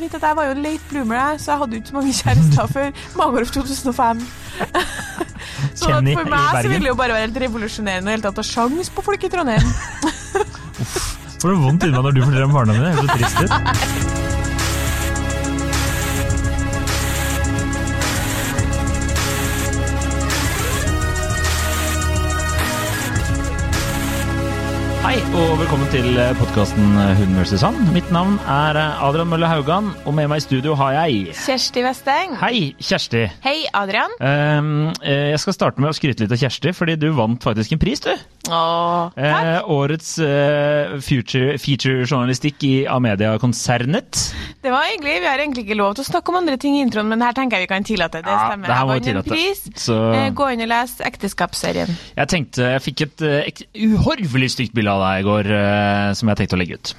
Vet at Jeg var jo en late bloomer, jeg, så jeg hadde jo ikke så mange kjærester før Magerhof 2005. så for meg så ville det jo bare være helt revolusjonerende å helt tatt ta sjans på folk i Trondheim. Får du vondt inni deg når du forteller om barna dine? Det er så trist ut. Hei og velkommen til podkasten Hund vs. han. Mitt navn er Adrian Mølle Haugan, og med meg i studio har jeg Kjersti Westeng. Hei, Kjersti. Hei, Adrian. Eh, jeg skal starte med å skryte litt av Kjersti, fordi du vant faktisk en pris, du. Åh, takk. Uh, årets uh, future, feature-journalistikk i Amedia-konsernet. Det var hyggelig. Vi har egentlig ikke lov til å snakke om andre ting i introen, men her tenker jeg vi kan tillate det. Ja, stemmer. det her må vi tillate. pris. Så- Uh, Gå inn og les Ekteskapsserien. Jeg tenkte, jeg fikk et uh, uhorvelig stygt bilde av deg i går, eh, som jeg tenkte å legge ut.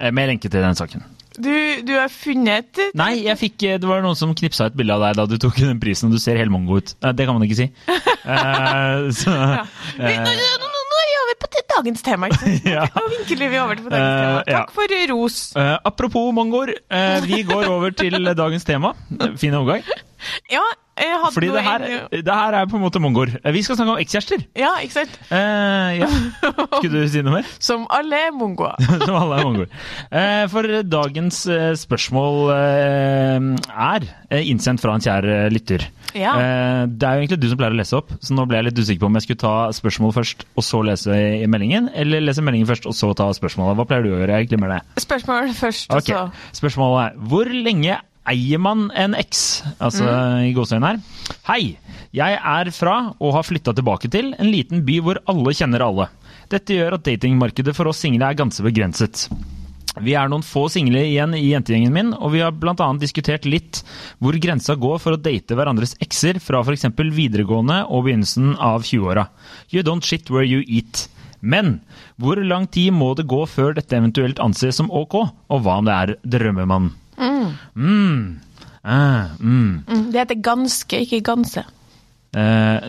Eh, med lenke til den saken. Du, du har funnet Nei, jeg fikk, eh, det var noen som knipsa et bilde av deg da du tok den prisen, og du ser helt mongo ut. Det kan man ikke si. uh, så, ja. på dagens tema. Ikke sant? Ja. Nå vinkler vi over til dagens tema. Ja. Takk for ros. Uh, apropos mongoer, uh, vi går over til dagens tema. Fin overgang. Ja, jeg hadde Fordi noe det her, en- det her er på en måte mongoer. Vi skal snakke om ekskjærester. Ja, ikke sant? Eh, ja. Skulle du si noe mer? Som alle er mongoer. Som alle er mongoer. Eh, for dagens eh, spørsmål eh, er eh, innsendt fra en kjær lytter. Ja. Det er jo egentlig du som pleier å lese opp, så nå ble jeg litt usikker på om jeg skulle ta spørsmål først og så lese i meldingen, eller lese meldingen først og så ta spørsmålet. Hva pleier du å gjøre? Jeg glemmer det. Spørsmål først, Ok, og så Spørsmålet er hvor lenge eier man en eks? Altså i gåseøynene her. Hei, jeg er fra og har flytta tilbake til en liten by hvor alle kjenner alle. Dette gjør at datingmarkedet for oss single er ganske begrenset. Vi er noen få single igjen i jentegjengen min, og vi har bl.a. diskutert litt hvor grensa går for å date hverandres ekser fra f.eks. videregående og begynnelsen av 20-åra. You don't shit where you eat. Men hvor lang tid må det gå før dette eventuelt anses som ok, og hva om det er drømmemannen? Mm. Ah, mm. mm, Det heter ganske, ikke ganse. Eh,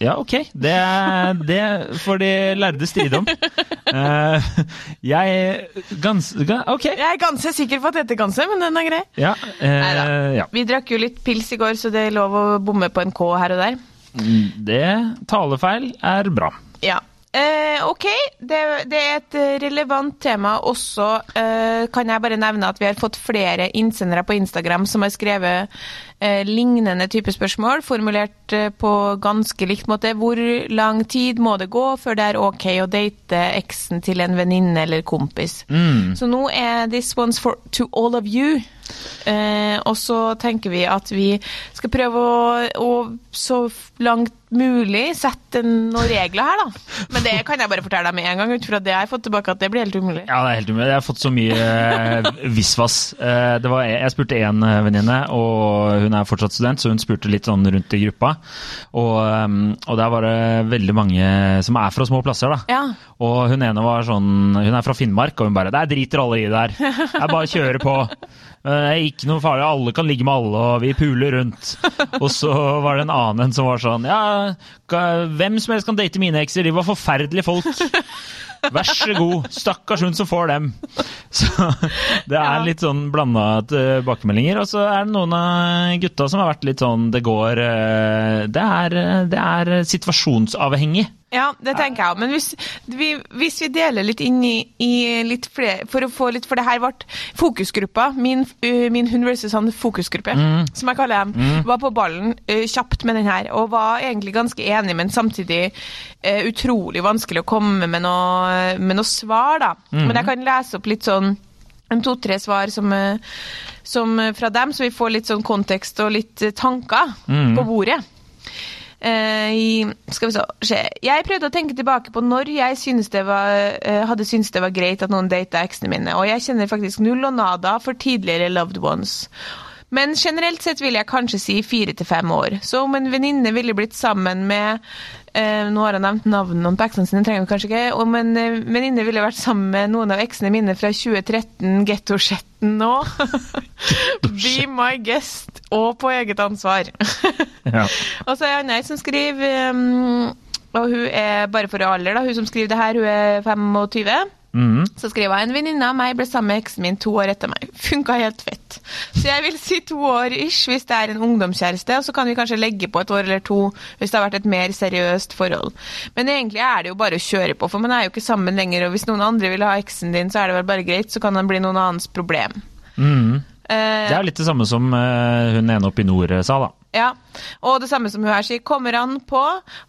ja, ok. Det, er- det får de lærde stride om. Eh, jeg gans... ga- Ok. Jeg er ganske sikker på at det heter ganse, men den er grei. Ja. eh, ja. Vi drakk jo litt pils i går, så det er lov å bomme på en K her og der. Det talefeil er bra. Ja. Eh, ok, det, det er et eh, relevant tema. Også eh, kan jeg bare nevne at vi har fått flere innsendere på Instagram som har skrevet lignende type spørsmål, formulert eh, på ganske likt måte. Hvor lang tid må det gå før det er ok å date eksen til en venninne eller kompis? Så nå er this one's for to all of you. Eh, og så tenker vi at vi skal prøve å, å så langt mulig sette noen regler her, da. Men det kan jeg bare fortelle deg med en gang, ut fra det jeg har fått tilbake, at det blir helt umulig. Ja, det er helt umulig. Jeg har fått så mye eh, visvas. Eh, det var, jeg spurte én eh, venninne, og hun er fortsatt student, så hun spurte litt sånn rundt i gruppa. Og, eh, og der var det veldig mange som er fra små plasser, da. Ja. Og hun ene var sånn Hun er fra Finnmark, og hun bare Der driter alle i det her. Er bare kjører på. Eh, Det er ikke noe farlig. Alle kan ligge med alle, og vi puler rundt. Og så var det en annen en som var sånn Ja, hvem som helst kan date mine ekser. De var forferdelige folk. Vær så god. Stakkars hun som får dem. Så det er litt sånn blanda tilbakemeldinger. Og så er det noen av gutta som har vært litt sånn Det går eh, Det er, det er situasjonsavhengig. Ja, det tenker jeg òg. Men hvis vi, hvis vi deler litt inn i, i litt flere For å få litt For det her ble fokusgruppa, min, uh, min Hund versus han fokusgruppe, som jeg kaller dem, var på ballen uh, kjapt med den her, og var egentlig ganske enig, men samtidig eh, utrolig vanskelig å komme med noe, med noe svar, da. Men jeg kan lese opp litt sånn en to-tre svar som, uh, som uh, fra dem, så vi får litt sånn kontekst og litt uh, tanker på bordet. Eh, skal vi så, se. Jeg prøvde å tenke tilbake på når jeg synes det var, eh, hadde syntes det var greit at noen data eksene mine, og jeg kjenner faktisk null og nada for tidligere loved ones. Men generelt sett vil jeg kanskje si fire til fem år. Så om en venninne ville blitt sammen med eh, Nå har jeg nevnt navnene på eksene sine, trenger vi kanskje ikke. Om en eh, venninne ville vært sammen med noen av eksene mine fra 2013, gettosjetten nå Be my guest og på eget ansvar. Ja. Og så er Anne som skriver um, Og hun er bare for alder, da. Hun som skriver det her, hun er 25. Mhm. Så skriver hun en venninne av meg ble sammen med eksen min to år etter meg. Funka helt fett. Så jeg vil si to år ish hvis det er en ungdomskjæreste, og så kan vi kanskje legge på et år eller to hvis det har vært et mer seriøst forhold. Men egentlig er det jo bare å kjøre på, for man er jo ikke sammen lenger, og hvis noen andre vil ha eksen din, så er det vel bare greit, så kan han bli noen annens problem. Mm. Uh, Det er litt det samme som uh, hun ene oppe i nord eh, sa, da. Ja, og det samme som hun her sier. Kommer han på,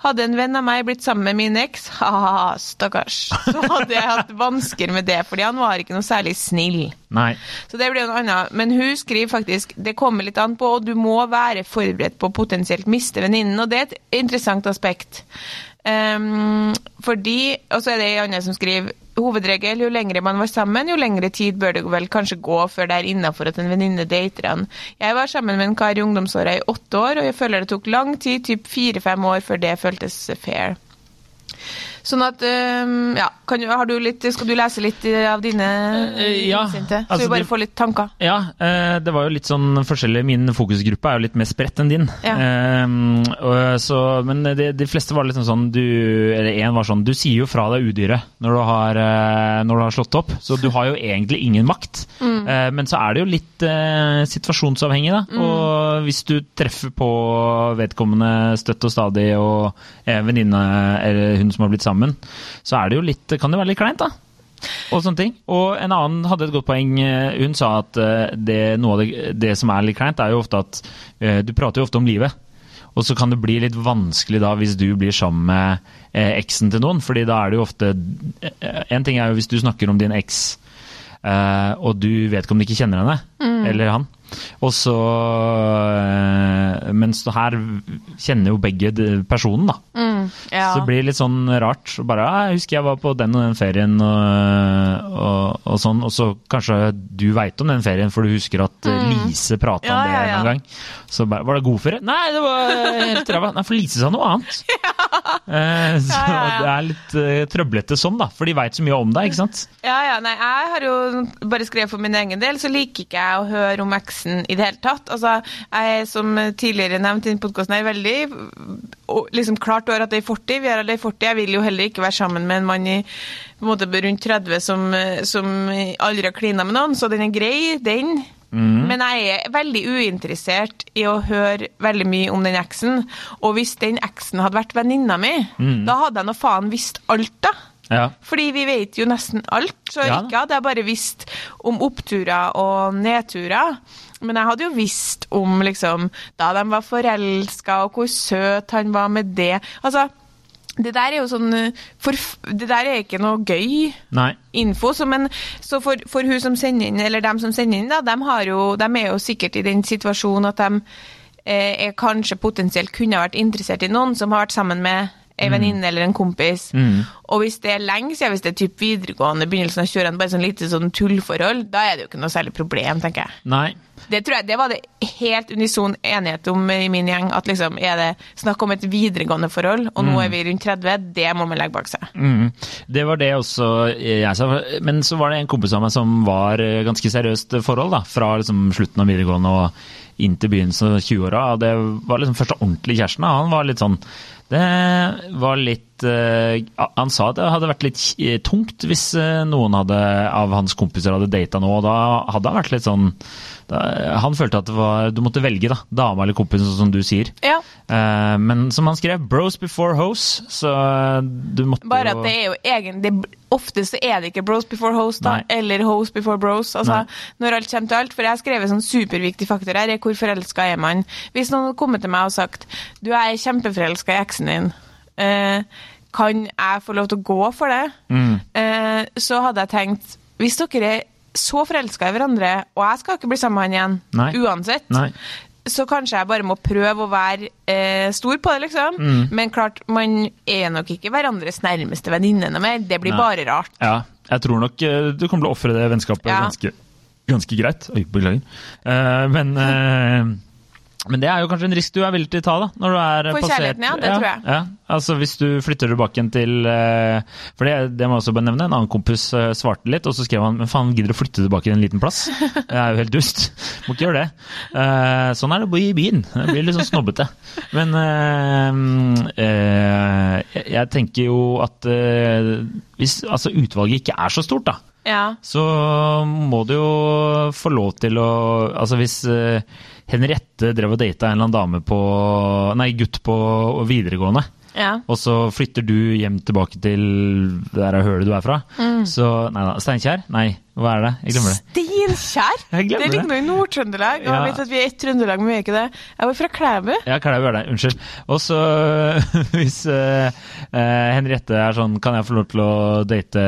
hadde en venn av meg blitt sammen med min eks, ha-ha, stakkars, så hadde jeg hatt vansker med det, fordi han var ikke noe særlig snill. Nei. Så det blir noe annet. Men hun skriver faktisk det kommer litt an på, og du må være forberedt på å potensielt miste venninnen, og det er et interessant aspekt. Um, fordi, Og så er det ei anna som skriver hovedregel, jo lengre man var sammen, jo lengre tid bør det vel kanskje gå før det er innafor at en venninne dater han. Jeg var sammen med en kar i ungdomsåra i åtte år, og jeg føler det tok lang tid, typ fire-fem år, før det føltes fair. Sånn at, um, ja, kan, du- har du litt, Skal du lese litt av dine Eh, ja, innsendte? Så altså vi bare de- får litt tanker. Ja, eh, det var jo litt sånn forskjellig. Min fokusgruppe er jo litt mer spredt enn din. Ja. Eh, så, men de, de fleste var litt sånn du, Eller én var sånn Du sier jo fra deg udyret når du har, eh, når du har slått opp, så du har jo egentlig ingen makt. Eh, men så er det jo litt uh, situasjonsavhengig, da. Og hvis du treffer på vedkommende støtt og stadig, og eh, venninne eller hun som har blitt sammen, så er det jo litt, kan det være litt kleint, da. Og sånne ting. Og en annen hadde et godt poeng. Eh, Hun sa at eh, det, noe av det, det som er litt kleint, er jo ofte at eh, du prater jo ofte om livet. Og så kan det bli litt vanskelig da hvis du blir sammen med eksen til noen, fordi da er det jo ofte En ting er jo hvis du snakker om din eks, eh, og du vet ikke om du ikke kjenner henne, eller han. Og så Mens her kjenner jo begge personen, da. Ja. Så det blir litt sånn rart. Og Bare, «Ah, 'Jeg husker jeg var på den og den ferien', og, og, og sånn. Og så kanskje du veit om den ferien, for du husker at mm. Lise prata Ja, om det ja, en gang. Så bare, Var det god ferie? Nei, det var helt ræva. Nei, for Lise sa noe annet. Eh, så det er litt uh, trøblete sånn, da. For de veit så mye om deg, ikke sant. Ja, ja, nei, jeg har jo bare skrevet for min egen del, så liker ikke jeg å høre om eksen i det hele tatt. Altså, jeg er som tidligere nevnt i podkasten, er veldig liksom klart år at det er 40. Vi er alle i 40. Jeg vil jo heller ikke være sammen med en mann i på en måte rundt 30 som, som aldri har klina med noen, så den er grei, den. Men jeg er veldig uinteressert i å høre veldig mye om den eksen. Og hvis den eksen hadde vært venninna mi, da hadde jeg nå faen visst alt, da. Ja. Fordi vi vet jo nesten alt, så Ja. ikke hadde jeg bare visst om oppturer og nedturer. Men jeg hadde jo visst om liksom da de var forelska, og hvor søt han var med det. Altså, det der er jo sånn for, Det der er ikke noe gøy Nei. info. Så, men, så for, for hun som sender inn, eller dem som sender inn, da, de, har jo, de er jo sikkert i den situasjonen at de eh, er kanskje potensielt kunne vært interessert i noen som har vært sammen med ei venninne eller en kompis. Og hvis det er lenge siden, hvis det er typ videregående, begynnelsen av kjørende, bare sånn lite sånn tullforhold, da er det jo ikke noe særlig problem, tenker jeg. Nei. Det tror jeg, det var det helt unison enighet om i min gjeng, at liksom er det snakk om et videregående forhold, og nå er vi rundt 30, det må man legge bak seg. Mm. Det var det også jeg sa. Men så var det en kompis av meg som var eh, ganske seriøst forhold, da. Fra liksom slutten av videregående og inn til begynnelsen av 20-åra. Det var liksom første ordentlige kjæresten. Han var litt sånn Det var litt uh, Han sa det hadde vært litt eh, tungt hvis eh, noen hadde, av hans kompiser hadde data nå, og da hadde han vært litt sånn da, Han følte at det var, du måtte velge, da. Dama eller kompisen, sånn som du sier. Ja, Uh, men som han skrev, 'bros before hoes', så du måtte bare at det er jo egen, det, ofte så er det ikke bros before host, da, Nei. eller host before bros. Altså, Nei. når alt kommer til alt. For jeg har skrevet sånn superviktig faktor her, er hvor forelska er man. Hvis noen hadde kommet til meg og sagt du jeg er kjempeforelska i eksen din, eh, kan jeg få lov til å gå for det? Mm. Eh, så hadde jeg tenkt, hvis dere er så forelska i hverandre, og jeg skal ikke bli sammen med han igjen, Nei. uansett, Nei. Så kanskje jeg bare må prøve å være eh, stor på det, liksom. Mm. Men klart, man er nok ikke hverandres nærmeste venninne noe mer. Det blir Nei. bare rart. Ja, jeg tror nok eh, du kommer til å ofre det vennskapet Ja. ganske, ganske greit. Oi, beklager. Uh, men, eh, men det er jo kanskje en risk du er villig til å ta, da. Når du er For passert kjærligheten, ja, det tror jeg. Ja, altså Hvis du flytter tilbake igjen til eh, For det, det må jeg også bare nevne. En annen kompis eh, svarte litt, og så skrev han Men faen, gidder du å flytte tilbake til en liten plass? Det er jo helt dust. Må ikke gjøre det. Eh, sånn er det å bo i byen. Det blir litt sånn snobbete. Men eh, eh, jeg- jeg tenker jo at eh, hvis altså utvalget ikke er så stort, da. Ja. så må du jo få lov til å Altså hvis eh, Henriette drev og data en eller annen dame på Nei, gutt på videregående. ja. Og så flytter du hjem tilbake til der hølet du er fra. Mm. Så Nei da. Steinkjer? Nei, hva er det? Jeg glemmer det. Steinkjer? Det ligger nå i Nord-Trøndelag. Og Ja. jeg vet at vi er ett Trøndelag, men vi er ikke det. Jeg var fra Klæbu. Ja, Klæbu er det. Unnskyld. Og så hvis uh, Henriette er sånn Kan jeg få lov til å date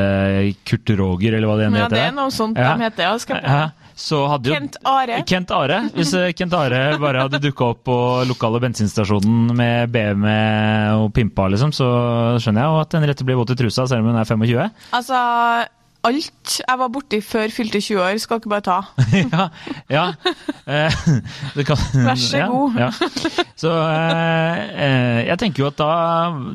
Kurt Roger, eller hva det enn Ja, heter? det er noe sånt Ja. de heter. Ja, skal Ja, så hadde jo Kent Are. Kent Are. Hvis eh, Kent Are bare hadde dukka opp på lokale bensinstasjonen med BM og pimpa, liksom, så skjønner jeg jo at Henriette blir våt i trusa selv om hun er 25. Altså, alt jeg var borti før fylte 20 år, skal dere bare ta. ja. ja. Eh, det kan, Vær så god. Ja, ja. Så eh, eh, jeg tenker jo at da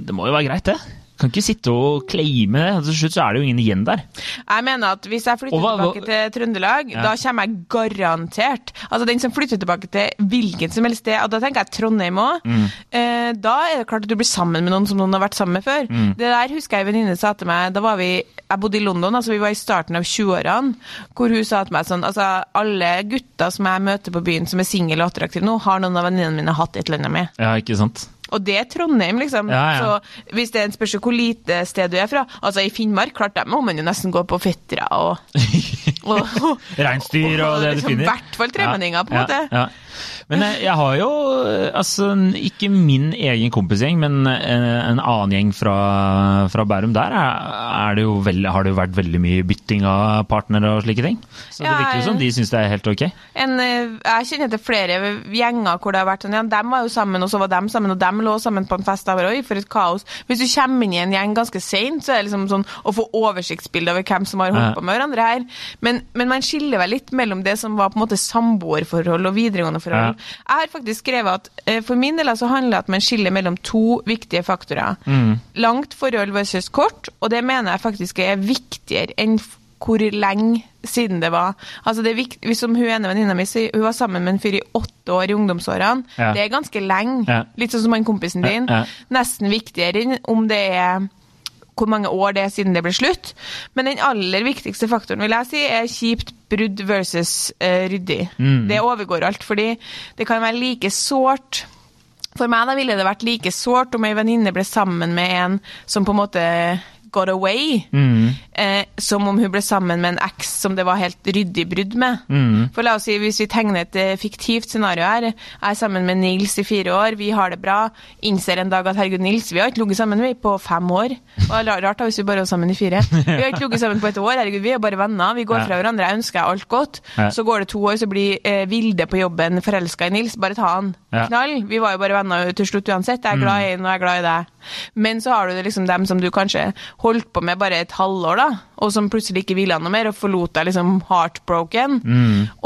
Det må jo være greit, det. Kan ikke sitte og claime det. Til slutt så er det jo ingen igjen der. Jeg mener at hvis jeg flytter hva, tilbake hva- til Trøndelag, Ja. da kommer jeg garantert Altså den som flytter tilbake til hvilket som helst sted, og da tenker jeg Trondheim òg, Mm. eh, da er det klart at du blir sammen med noen som noen har vært sammen med før. Mm. Det der husker jeg en venninne sa til meg, da var vi Jeg bodde i London, altså vi var i starten av 20-årene, hvor hun sa til meg sånn Altså, alle gutter som jeg møter på byen som er single og attraktive nå, har noen av venninnene mine hatt et eller annet med. Ja, ikke sant? Og det er Trondheim, liksom. Ja, ja. Så hvis det er en spørsmål hvor lite sted du er fra Altså, i Finnmark, klart der må man jo nesten gå på fettere og, og, og og det du liksom, finner. I hvert fall tremenninger, på en ja, måte. Ja. Men jeg, jeg har jo, eh, altså ikke min egen kompisgjeng, men en, en annen gjeng fra, fra Bærum. Der er, det jo veldig, har det jo vært veldig mye bytting av partnere og slike ting. Så det virker jo som de syns det er helt ok. En, eh, jeg kjenner til flere gjenger hvor det har vært sånn, ja, dem var jo sammen, og så var dem sammen, og dem lå sammen på en fest. Der, oi, for et kaos. Hvis du kommer inn i en gjeng ganske seint, så er det liksom sånn å få oversiktsbilde over hvem som har holdt på med hverandre her. Men, men man skiller vel litt mellom det som var på en måte samboerforhold og videregående forhold. Jeg har faktisk skrevet at eh, for min del så handler det at man skiller mellom to viktige faktorer. Langt forhold versus kort, og det mener jeg faktisk er viktigere enn hvor lenge siden det var. Altså det er viktig, hvis som Hun ene venninna mi hun var sammen med en fyr i åtte år i ungdomsårene. Ja. Det er ganske lenge. Ja. Litt sånn som han kompisen din. Ja, ja. Nesten viktigere enn om det er hvor mange år det er siden det ble slutt. Men den aller viktigste faktoren vil jeg si er kjipt brudd versus uh, ryddig. Mm. Det overgår alt, fordi det kan være like sårt For meg da ville det vært like sårt om ei venninne ble sammen med en som på en måte got away, Mm. eh, som om hun ble sammen med en eks som det var helt ryddig brudd med. Mm. For la oss si, hvis vi tegner et eh, fiktivt scenario her, jeg er sammen med Nils i fire år, vi har det bra, innser en dag at herregud, Nils, vi har ikke ligget sammen vi på fem år. Det er rart da hvis vi bare var sammen i fire. Vi har ikke ligget sammen på et år, herregud, vi er bare venner, vi går Ja. fra hverandre, jeg ønsker alt godt. Ja. Så går det to år, så blir eh, Vilde på jobben forelska i Nils, bare ta han. Ja. Knall. Vi var jo bare venner til slutt uansett, jeg er glad i en og jeg er glad i deg. Men så har du det liksom dem som du kanskje holdt på med bare et halvår, da, og som plutselig ikke ville noe mer, og forlot deg liksom heartbroken.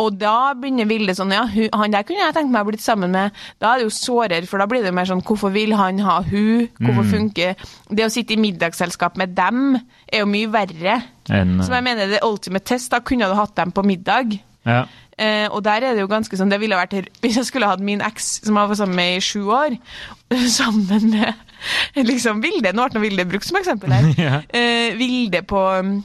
Og da begynner Vilde sånn, ja, han der kunne jeg tenkt meg å blitt sammen med. Da er det jo sårere, for da blir det mer sånn, hvorfor vil han ha hun? Hvorfor funker Det å sitte i middagsselskap med dem er jo mye verre. En, Som jeg mener det ultimate test, da kunne du hatt dem på middag. ja. Eh, og der er det jo ganske sånn, det ville vært Hvis jeg skulle hatt min eks som jeg var sammen med i sju år, sammen med liksom Vilde Nå ble Vilde brukt som eksempel her. Ja. eh, Vilde på mm,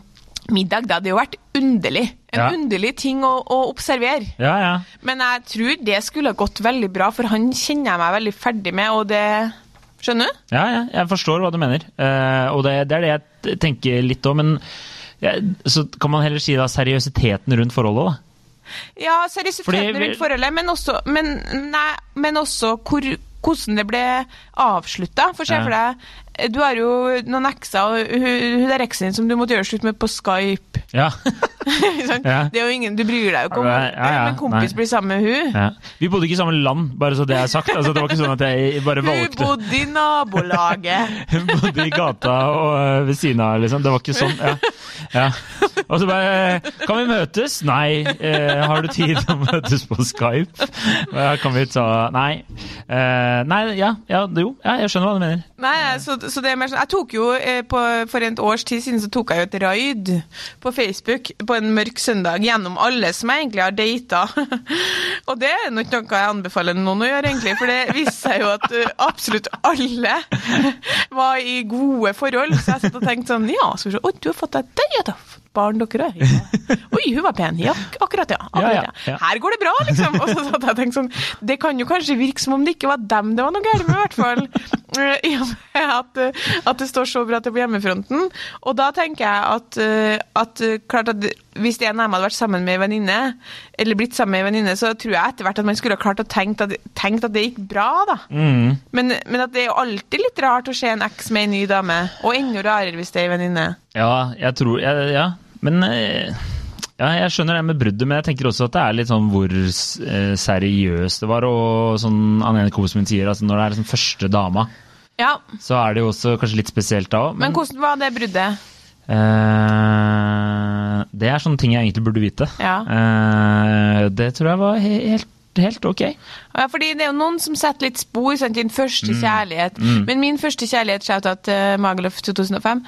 middag, det hadde jo vært underlig. En Ja. underlig ting å, å observere. ja, ja. Men jeg tror det skulle ha gått veldig bra, for han kjenner jeg meg veldig ferdig med, og det Skjønner du? Ja, ja, jeg forstår hva du mener. Eh, og det, det er det jeg tenker litt om. Men så kan man heller si da seriøsiteten rundt forholdet, da. Ja, seriøsiteten Fordi rundt forholdet, men også, men, nei, men også hvor, hvordan det ble avslutta. For se for deg, du har jo noen ekser, og hun, der eksen din som du måtte gjøre slutt med på Skype. Ja. sånn. Ja. Det er jo ingen, Du bryr deg jo ikke om Ja, ja, ja, Men kompis nei. blir sammen med hun. ja. Vi bodde ikke i samme land, bare så det er sagt. Altså, det var ikke sånn at jeg bare valgte Hun bodde i nabolaget. Hun bodde i gata og øh, ved siden av, liksom. Det var ikke sånn. Ja. ja. Og så bare Kan vi møtes? Nei. Eh, har du tid til å møtes på Skype? Kan vi ta Nei. Eh, nei, ja, ja, jo. Ja, jeg skjønner hva du mener. Nei, så, så det er mer sånn Jeg tok jo eh, på, For et års tid siden så tok jeg jo et raid på Facebook på en mørk søndag gjennom alle som jeg egentlig har data. og det er nok noe jeg anbefaler noen å gjøre, egentlig. For det viste seg jo at eh, absolutt alle var i gode forhold. Så jeg satt og tenkte sånn Ja, skal vi se Å, du har fått deg det, ja. Barn, dere er? Ja. Oi, hun var pen. Ja, akkurat, ja. Akkurat, Ja. Her går det bra, liksom. Og så satt jeg og tenkte sånn Det kan jo kanskje virke som om det ikke var dem det var noe galt med, i hvert fall. Eh, I og med at, eh, at det står så bra til på hjemmefronten. Og da tenker jeg at, eh, at klart at hvis en av dem hadde vært sammen med ei venninne, eller blitt sammen med ei venninne, så tror jeg etter hvert at man skulle ha klart å tenkt at, tenkt at det gikk bra, da. Mm. Men, men at det er jo alltid litt rart å se en eks med ei ny dame, og enda rarere hvis det er ei venninne. Ja, jeg tror Ja, ja. Men eh, ja, jeg skjønner det med bruddet, men jeg tenker også at det er litt sånn hvor eh, seriøst det var. Og sånn Anne kompisen min sier, altså når det er liksom første dama, Ja, så er det jo også kanskje litt spesielt da òg. men hvordan var det bruddet? eh, det er sånne ting jeg egentlig burde vite. Ja. Eh, det tror jeg var he helt, helt ok. Ja, fordi det er jo noen som setter litt spor, sant, din første Mm. kjærlighet. Men min første kjærlighet, shout-out til Magaluf 2005.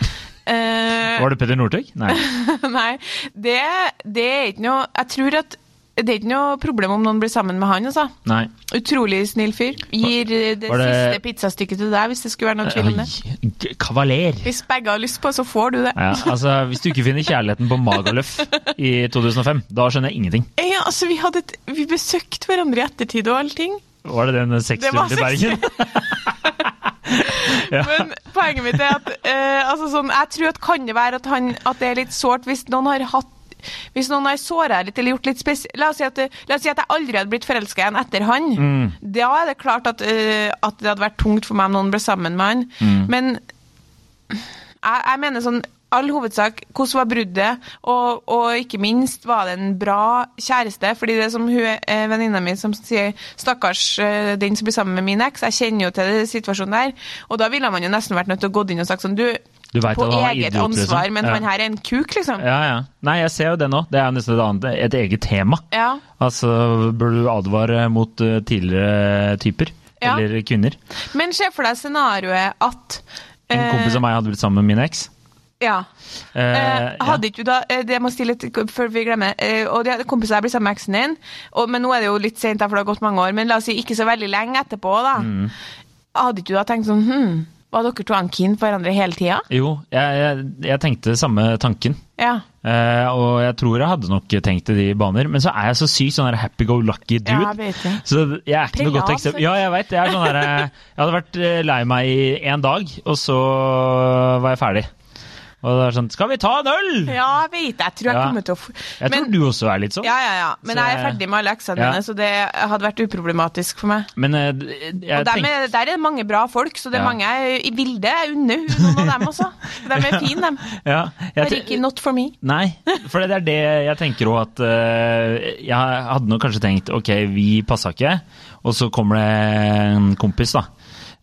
uh, Var det Petter Northug? Nei. Nei, det, det er ikke noe Jeg tror at det er ikke noe problem om noen blir sammen med han, altså. Nei. Utrolig snill fyr. Gir eh, det, det- siste pizzastykket til deg, hvis det skulle være noe tvil om det. Kavaler. Hvis begge har lyst på, så får du det. Ja, altså, hvis du ikke finner kjærligheten på Magaluf i 2005, da skjønner jeg ingenting. Ja, altså, vi, hadde et, vi besøkte hverandre i ettertid og allting. Var det den var sexturen til Bergen? Men poenget mitt er at eh, altså sånn, jeg tror at kan det være at, han, at det er litt sårt hvis noen har hatt hvis noen har såra litt eller gjort litt spesielt la, oss si at la oss si at jeg aldri hadde blitt forelska igjen etter han. Da er det klart at, uh, at det hadde vært tungt for meg om noen ble sammen med han. Men jeg, jeg mener sånn all hovedsak, hvordan var bruddet, og, og ikke minst var det en bra kjæreste? Fordi det er som hun, eh, venninna mi som sier 'stakkars eh, den som blir sammen med min eks', jeg kjenner jo til situasjonen der. Og da ville man jo nesten vært nødt til å gå inn og sagt sånn du, Du vet på eget idiot, ansvar, liksom. men Ja. han her er en kuk, liksom. Ja, ja. Nei, jeg ser jo det nå. Det er nesten et annet, et eget tema. Ja. Altså, bør du advare mot eh, tidligere typer? Eller kvinner? Men se for deg scenarioet at En kompis av meg hadde blitt sammen med min eks. Ja. Eh, Eh, hadde ikke du da eh, Det må stille litt før vi glemmer. Eh, og de, kompiser jeg blir sammen med eksen din, og, men nå er det jo litt sent, for det har gått mange år. Men la oss si ikke så veldig lenge etterpå, da. Mm. Hadde ikke du da tenkt sånn hm, Var dere to keen på hverandre hele tida? Jo, jeg, jeg, jeg tenkte samme tanken. Ja. Uh, og jeg tror jeg hadde nok tenkt i de baner, men så er jeg så sykt sånn happy-go-lucky dude. Ja, jeg vet. Så jeg er ikke noe godt eksempel. Ja, jeg vet. Jeg, sånn jeg hadde vært lei meg i én dag, og så var jeg ferdig. Og det er sånn Skal vi ta en øl?! Ja, jeg vet. Jeg tror jeg Ja. kommer til å f- Jeg tror du også er litt sånn. Ja, ja, ja. Men Så jeg er ferdig med alle eksene Ja. mine, så det hadde vært uproblematisk for meg. Men jeg, jeg Og dem er, der er det mange bra folk, så det er Ja. mange i bildet. Jeg unner noen av dem også. De er fine, dem. ja, jeg, ikke not for me. Nei, for det er det jeg tenker òg at uh, Jeg hadde nok kanskje tenkt ok, vi passa ikke, og så kommer det en kompis, da.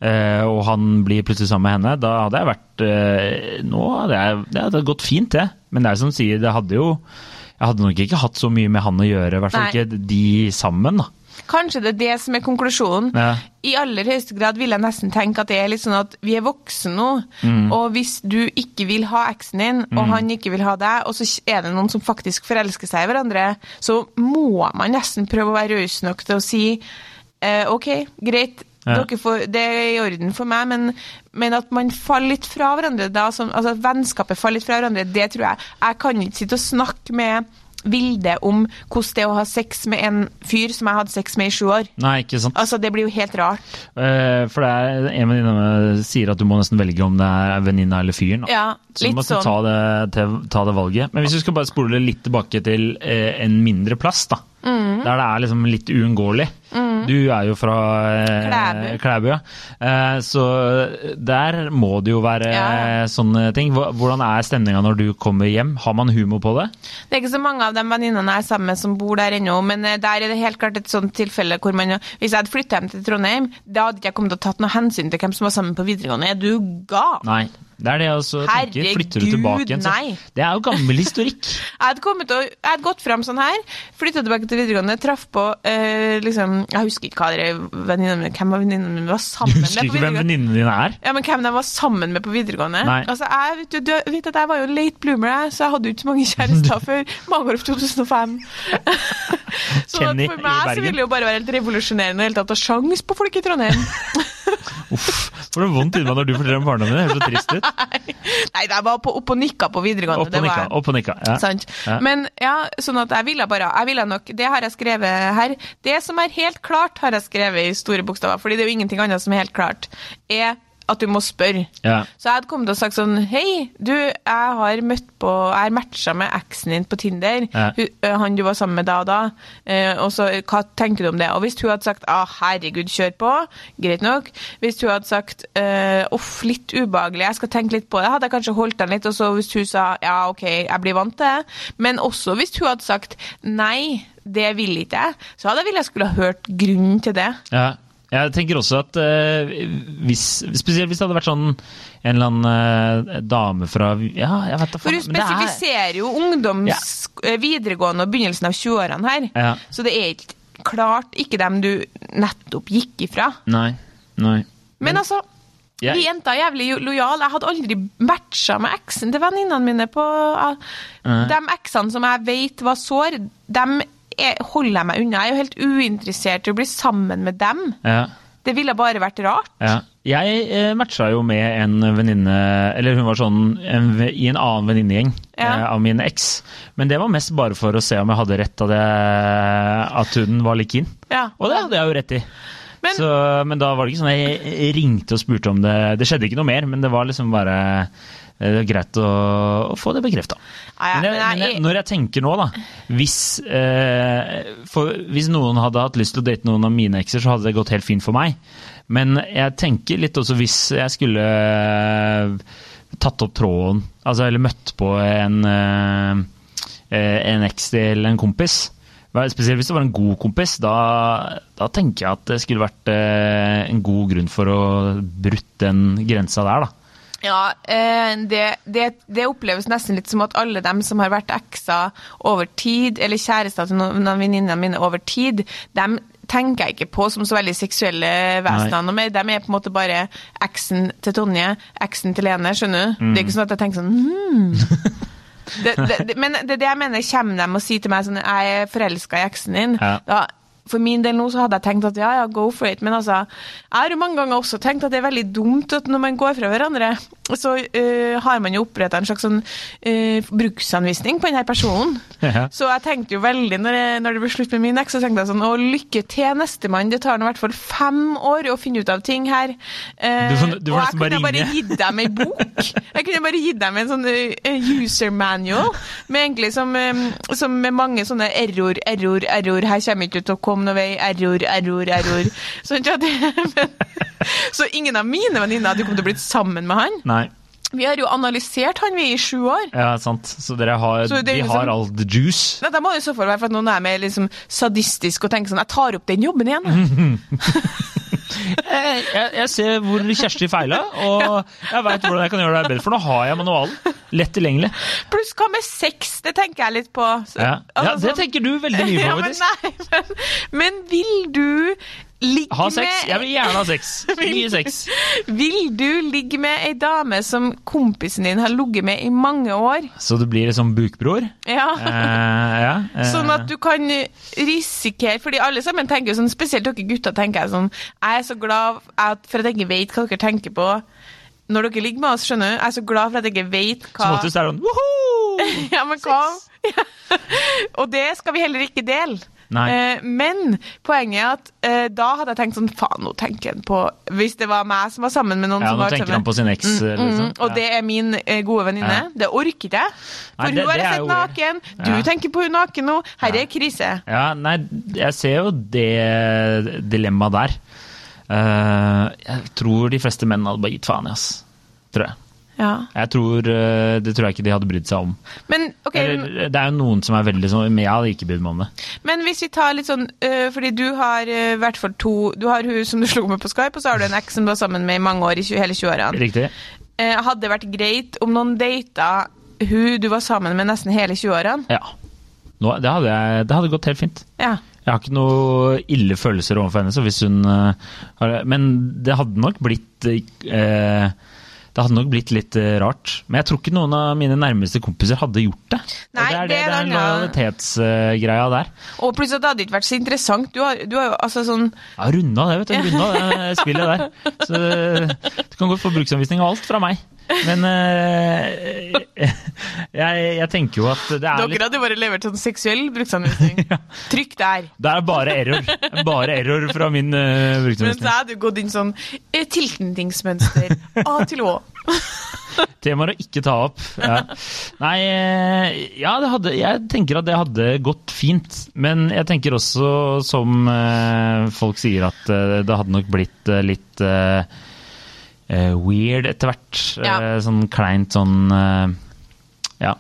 Eh, og han blir plutselig sammen med henne. Da hadde jeg vært eh, Nå hadde jeg, det hadde gått fint, det. Men det er som sier, det hadde jo Jeg hadde nok ikke hatt så mye med han å gjøre, i hvert fall ikke de sammen, da. Kanskje det er det som er konklusjonen. Ja. I aller høyeste grad vil jeg nesten tenke at det er litt sånn at vi er voksne nå, Mm. og hvis du ikke vil ha eksen din, og han ikke vil ha deg, og så er det noen som faktisk forelsker seg i hverandre, så må man nesten prøve å være raus nok til å si eh, OK, greit. Ja. Får, det er i orden for meg, men, men at man faller litt fra hverandre, da, som, altså at vennskapet faller litt fra hverandre, det tror jeg Jeg kan ikke sitte og snakke med Vilde om hvordan det er å ha sex med en fyr som jeg hadde sex med i sju år. Nei, ikke sant. Altså, Det blir jo helt rart. Uh, for det er en venninne sier at du må nesten velge om det er venninna eller fyren. da. Ja, Så du litt sånn. ta det, til, ta det valget. Men hvis vi skal bare spole litt tilbake til uh, en mindre plass, da. Mm. Der det er liksom litt uunngåelig. Du er jo fra eh, Klæbu. Klæbu, ja. Eh, så der må det jo være Ja, sånne ting. Hvordan er stemninga når du kommer hjem? Har man humor på det? Det er ikke så mange av de venninnene jeg er sammen med som bor der ennå, men eh, der er det helt klart et sånt tilfelle hvor man Hvis jeg hadde flytta hjem til Trondheim, da hadde ikke jeg kommet til å tatt noe hensyn til hvem som var sammen på videregående. Er du gal? Nei. Det er det jeg også tenker. Flytter du Herregud, tilbake igjen, så nei. Det er jo gammel historikk. Jeg hadde, kommet til jeg hadde gått fram sånn her, flytta tilbake til videregående, traff på eh, liksom Jeg husker ikke hva dere venninnene mine Hvem var venninnene mine var sammen med Du husker ikke hvem videregående? venninnene dine er? Ja, men hvem de var sammen med på videregående? Nei. Altså, jeg vet, du, du vet at jeg var jo late bloomer, jeg, så jeg hadde jo ikke så mange kjærester før Magaluf 2005. så for meg så ville det jo bare være helt revolusjonerende i det hele tatt å ha sjans på folk i Trondheim. Uff, Får du vondt inni meg når du forteller om barndommen din? Det høres så trist ut. Nei, jeg var på, opp og nikka på videregående. Opp og nikka. Opp og nikka. Ja. Sant? Ja. Men ja, sånn at jeg ville bare Jeg ville nok Det har jeg skrevet her. Det som er helt klart, har jeg skrevet i store bokstaver, fordi det er jo ingenting annet som er helt klart, er at du må spørre. Ja. Så jeg hadde kommet og sagt sånn Hei, du, jeg har møtt på Jeg har matcha med eksen din på Tinder. Ja. Han du var sammen med da og da. Og så, hva tenker du om det? Og hvis hun hadde sagt ah, herregud, kjør på, greit nok. Hvis hun hadde sagt uff, litt ubehagelig, jeg skal tenke litt på det, hadde jeg kanskje holdt den litt. Og så hvis hun sa ja, OK, jeg blir vant til det. Men også hvis hun hadde sagt nei, det vil ikke jeg, så hadde jeg villet skulle ha hørt grunnen til det. Ja. Jeg tenker også at eh, hvis, Spesielt hvis det hadde vært sånn en eller annen eh, dame fra Ja, jeg vet da For faen. hun men det er- spesifiserer jo ungdoms, eh, videregående og begynnelsen av 20-årene her. Ja. Så det er ikke klart ikke dem du nettopp gikk ifra. Nei. Nei. Men altså, jeg- vi jenter er jævlig jo- lojale. Jeg hadde aldri matcha med eksen til venninnene mine på uh, De eksene som jeg vet var sår, dem holder jeg meg unna. Jeg er jo helt uinteressert i å bli sammen med dem. Ja. Det ville bare vært rart. Ja. Jeg eh, matcha jo med en venninne Eller hun var sånn en, i en annen venninnegjeng Ja. eh, av min eks. Men det var mest bare for å se om jeg hadde rett av det, at hun var litt keen. Ja. Og det hadde jeg jo rett i. Men- så, men da var det ikke sånn jeg ringte og spurte om det. Det skjedde ikke noe mer, men det var liksom bare eh, greit å, å få det bekrefta. Ja, når jeg tenker nå, da Hvis, eh, for, hvis noen hadde hatt lyst til å date noen av mine ekser, så hadde det gått helt fint for meg. Men jeg tenker litt også hvis jeg skulle eh, tatt opp tråden, altså eller møtt på en, eh, eh, en eks til en kompis. Spesielt hvis det var en god kompis. Da, da tenker jeg at det skulle vært eh, en god grunn for å brutt den grensa der, da. Ja, eh, det, det, det oppleves nesten litt som at alle dem som har vært ekser over tid, eller kjærester til noen av venninnene mine over tid, dem tenker jeg ikke på som så veldig seksuelle vesener. noe mer. De er på en måte bare eksen til Tonje, eksen til Lene, skjønner du? Det er ikke sånn at jeg tenker sånn hmm. det, det, Men det er det jeg mener, kommer de og sier til meg sånn Jeg er forelska i eksen din. Ja. Da, for min del nå så hadde jeg tenkt at ja, ja, go for it. Men altså, jeg har jo mange ganger også tenkt at det er veldig dumt at når man går fra hverandre, så uh, har man jo oppretta en slags sånn uh, bruksanvisning på denne personen. Ja. Så jeg tenkte jo veldig, når, jeg, når det ble slutt med min eks, så tenkte jeg sånn Å, lykke til, nestemann. Det tar nå i hvert fall fem år å finne ut av ting her. Uh, Du du og jeg kunne bare gitt dem ei bok. Jeg kunne bare gitt dem en sånn user manual, med egentlig som, som med mange sånne error, error, error. Her kommer ikke til å komme noe vei. Error, error, error. Sånn at, men, så ingen av mine venninner hadde kommet til å blitt sammen med han. Nei. Vi har jo analysert han vi i sju år. Ja, sant. Så dere har, Så det de liksom- har all the juice? Nei, Da må det i så fall være for at noen er mer liksom sadistisk og tenker sånn Jeg tar opp den jobben igjen. Jeg, jeg, jeg ser hvor Kjersti feila, og jeg veit hvordan jeg kan gjøre det bedre. For nå har jeg manualen. Lett tilgjengelig. Pluss hva med sex? Det tenker jeg litt på. Så, Ja, ja altså, Det sånn- tenker du veldig mye ja, på, men, nei, men, men vil du ligge Ha sex. med Jeg vil gjerne ha sex. Mye sex. Vil du ligge med ei dame som kompisen din har ligget med i mange år? Så du blir liksom bukbror? Ja. Eh, ja. eh, Sånn at du kan risikere Fordi alle sammen tenker jo sånn, spesielt dere gutter tenker jeg sånn Jeg er så glad for at jeg ikke vet hva dere tenker på når dere ligger med oss, skjønner du. Jeg er så glad for at jeg ikke vet hva Som oftest er det sånn woho! Ja, men hva? Og det skal vi heller ikke dele. Nei. Eh, men poenget er at eh, da hadde jeg tenkt sånn Faen, nå tenker han på Hvis det var meg som var sammen med noen Ja, som nå tenker han på sin eks, Mm, liksom. mm, og det er min eh, gode venninne. Ja. Det orker ikke jeg. For Nei, hun har jeg sett jo- naken, du tenker på hun naken nå. Her Ja. er krise. Ja, nei, jeg ser jo det dilemmaet der. Eh, jeg tror de fleste menn hadde bare gitt faen i, ass. Tror jeg. Ja. Jeg tror, eh, Det tror jeg ikke de hadde brydd seg om. Men okay, Eller, det er jo noen som er veldig sånn jeg hadde ikke brydd meg om det. men hvis vi tar litt sånn øh, Fordi du har øh, hvert fall to Du har hun som du slo med på Skype, og så har du en eks som du var sammen med i mange år, i 20, hele 20-årene. Riktig? Eh, hadde det vært greit om noen data hun du var sammen med nesten hele 20-årene? Ja. Nå, det, hadde jeg, det hadde gått helt fint. Ja. Jeg har ikke noe ille følelser overfor henne, så hvis hun eh, har Men det hadde nok blitt eh, det hadde nok blitt litt eh, rart. Men jeg tror ikke noen av mine nærmeste kompiser hadde gjort det. Nei, og det er, det, det det er den lojalitetsgreia der. Og plutselig at det hadde ikke vært så interessant. Du har, du har jo altså sånn Ja, runda det, vet du. Runda det spillet der. Så du kan godt få bruksanvisning og alt fra meg. Men uh, jeg, jeg tenker jo at det er litt Dere hadde bare levert sånn seksuell bruksanvisning. Trykk der. Det er bare error. Bare error fra min uh, Men så hadde du gått inn sånn eh, tilknytningsmønster. A til Å. Temaer å ikke ta opp. Ja. Nei, eh, ja, det hadde, jeg tenker at det hadde gått fint. Men jeg tenker også, som eh, folk sier, at eh, det hadde nok blitt eh, litt eh, eh, weird etter hvert. Ja. Eh, sånn kleint sånn eh, Ja.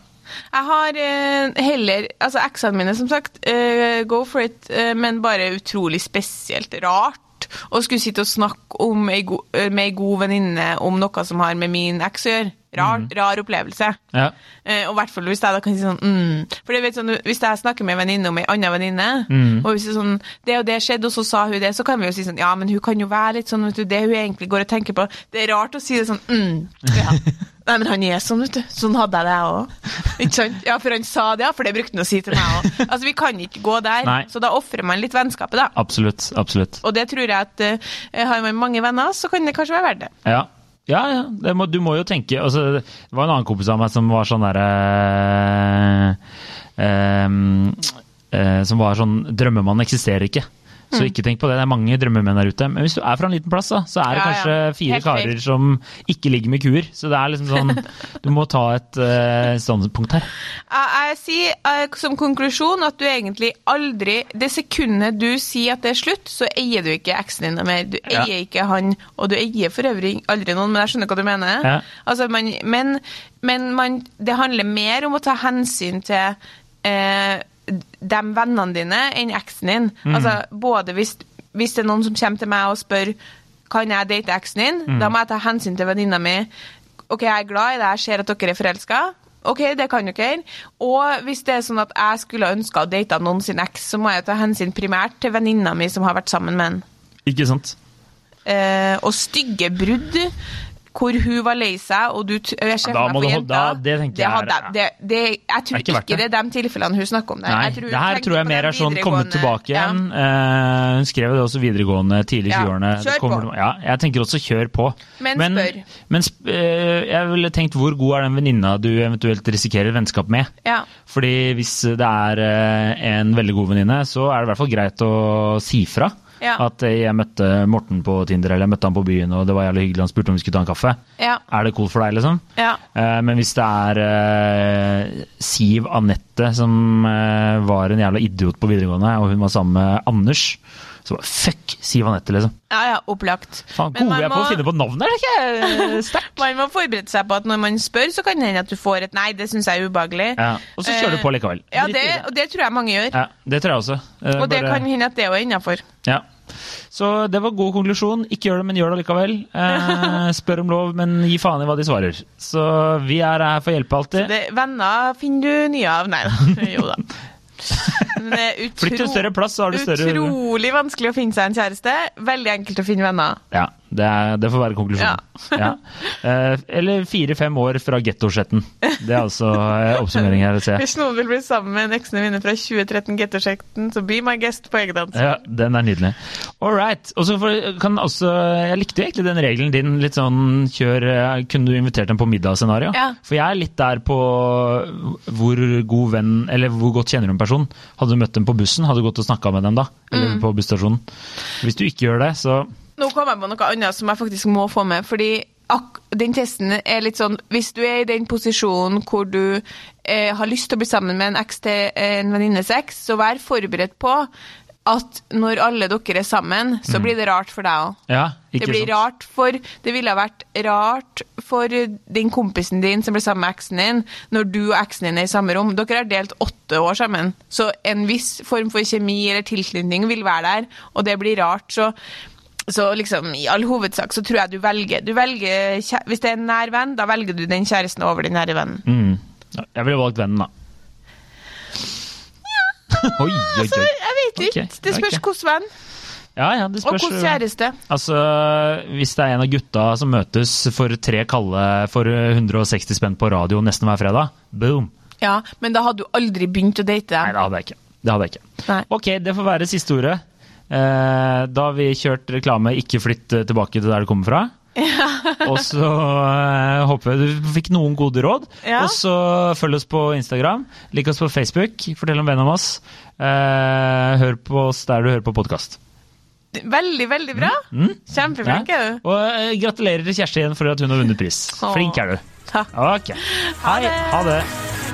Jeg har eh, heller Altså, eksene mine, som sagt, eh, go for it, eh, men bare utrolig spesielt rart. Å skulle sitte og snakke om eh, med ei god venninne om noe som har med min eks å gjøre. Rar, rar opplevelse. ja. Eh, og i hvert fall hvis jeg da kan si sånn mm. For vet sånn, Hvis jeg snakker med en venninne om ei anna venninne, og hvis det er sånn Det og det skjedde, og så sa hun det, så kan vi jo si sånn Ja, men hun kan jo være litt sånn, vet du, det hun egentlig går og tenker på Det er rart å si det sånn mm. Ja. Nei, men han er sånn, vet du. Sånn hadde jeg det, jeg òg. Ikke sant? Ja, for han sa det, ja, for det brukte han å si til meg òg. Altså, vi kan ikke gå der, Nei. så da ofrer man litt vennskapet, da. Absolutt. Absolutt. Og det tror jeg at uh, har man mange venner, så kan det kanskje være verdt det. Ja. Ja, ja. Må, du må jo tenke altså, Det var en annen kompis av meg som var sånn derre eh, Som var sånn Drømmemannen eksisterer ikke. Så ikke tenk på det. Det er mange drømmemenn der ute. Men hvis du er fra en liten plass, da, så er det Ja, ja. kanskje fire Helt karer fint. som ikke ligger med kuer. Så det er liksom sånn Du må ta et uh, standpunkt her. Jeg, sier uh, som konklusjon at du egentlig aldri Det sekundet du sier at det er slutt, så eier du ikke eksen din mer. Du Ja. eier ikke han, og du eier for øvrig aldri noen, men jeg skjønner hva du mener. Ja. Altså, man, men men man, det handler mer om å ta hensyn til eh, de vennene dine enn eksen din. Mm. Altså, både hvis, hvis det er noen som kommer til meg og spør kan jeg date eksen din, Mm. da må jeg ta hensyn til venninna mi. Ok, jeg er glad i deg, jeg ser at dere er forelska. Ok, det kan dere. Og hvis det er sånn at jeg skulle ønska å date noen sin eks, så må jeg ta hensyn primært til venninna mi som har vært sammen med han. Ikke sant? Eh, og stygge brudd hvor hun var lei seg, og du jeg ser for meg for jenta, det er- det, det, Jeg tror ikke ikke det. det er de tilfellene hun snakker om Det Nei, tror det her tror jeg mer er sånn komme videregående- tilbake Ja. igjen. Eh, hun skrev det også videregående, tidlig i Ja, 20-årene. kjør kommer- på. Ja, jeg tenker også kjør på. Men spør. Men eh, jeg ville tenkt hvor god er den venninna du eventuelt risikerer vennskap med? Ja. Fordi hvis det er uh, en veldig god venninne, så er det i hvert fall greit å si fra. Ja. At jeg møtte Morten på Tinder, eller jeg møtte han på byen, og det var jævlig hyggelig, han spurte om vi skulle ta en kaffe. Ja. Er det cool for deg, liksom? Ja. Uh, Men hvis det er uh, Siv Anette som uh, var en jævla idiot på videregående, og hun var sammen med Anders, så bare fuck Siv Anette, liksom. ja, ja, opplagt. Faen, Men gode jeg må... på å finne på navn, er det ikke? Sterkt. Man må forberede seg på at når man spør, så kan det hende at du får et nei. Det syns jeg er ubehagelig. Ja. Og så kjører du på likevel. Ja, det, og det tror jeg mange gjør. Ja, det tror jeg også. Eh, Og det kan hende at det òg er innafor. Ja. Så det var god konklusjon. Ikke gjør det, men gjør det likevel. Eh, spør om lov, men gi faen i hva de svarer. Så vi er her for å hjelpe alltid. Det, venner finner du nye av. Nei da. Jo da. Utro, Flytt til en større plass, så har du større Utrolig vanskelig å finne seg en kjæreste. Veldig enkelt å finne venner. Ja, det, er, det får være konklusjonen. Ja. Eh, eller fire-fem år fra gettosjetten. Det er altså eh, oppsummering her. Ser. Hvis noen vil bli sammen med en eksene mine fra 2013 gettosjetten, så be my guest på eget ansvar. Ja, den er nydelig. All right. Og så kan også Jeg likte jo egentlig den regelen din. Litt sånn kjør eh, Kunne du invitert dem på middag-scenario? Ja. For jeg er litt der på hvor god venn Eller hvor godt kjenner du en person. Hadde du møtt dem på bussen, hadde du gått og snakka med dem da? Eller på busstasjonen? Hvis du ikke gjør det, så Nå kom jeg på noe annet som jeg faktisk må få med. fordi den testen er litt sånn Hvis du er i den posisjonen hvor du eh, har lyst til å bli sammen med en eks til en venninnes eks, så vær forberedt på at når alle dere er sammen, så blir det rart for deg òg. Ja, Det blir sant? rart for Det ville ha vært rart for den kompisen din som ble sammen med eksen din, når du og eksen din er i samme rom. Dere har delt åtte år sammen, så en viss form for kjemi eller tilknytning vil være der, og det blir rart. Så, så liksom, i all hovedsak så tror jeg du velger, du velger Hvis det er en nær venn, da velger du den kjæresten over den nære vennen. Mm. Ja, Jeg ville valgt vennen, da. oi, oi, oi. Altså, jeg vet ikke. Okay. Det spørs okay. hvilken venn. Ja, ja, det Og spørs. hvordan hvilken kjæreste. Altså, Hvis det er en av gutta som møtes for tre kalde for 160 spenn på radio nesten hver fredag, boom! Ja, Men da hadde du aldri begynt å date Nei, det hadde jeg ikke. Det hadde jeg ikke. Nei. Ok, det får være siste ordet. Eh, da har vi kjørt reklame 'ikke flytt eh, tilbake til der du kommer fra'. og så uh, håper jeg du fikk noen gode råd. Ja. Og så følg oss på Instagram, lik oss på Facebook, fortell om vennene om oss. Uh, hør på oss der du hører på podkast. Veldig, veldig bra. Mm. Kjempeflink er du. Og uh, gratulerer til Kjersti igjen for at hun har vunnet pris. Åh. Flink er du. Takk. Okay. Hei. det. Ha det.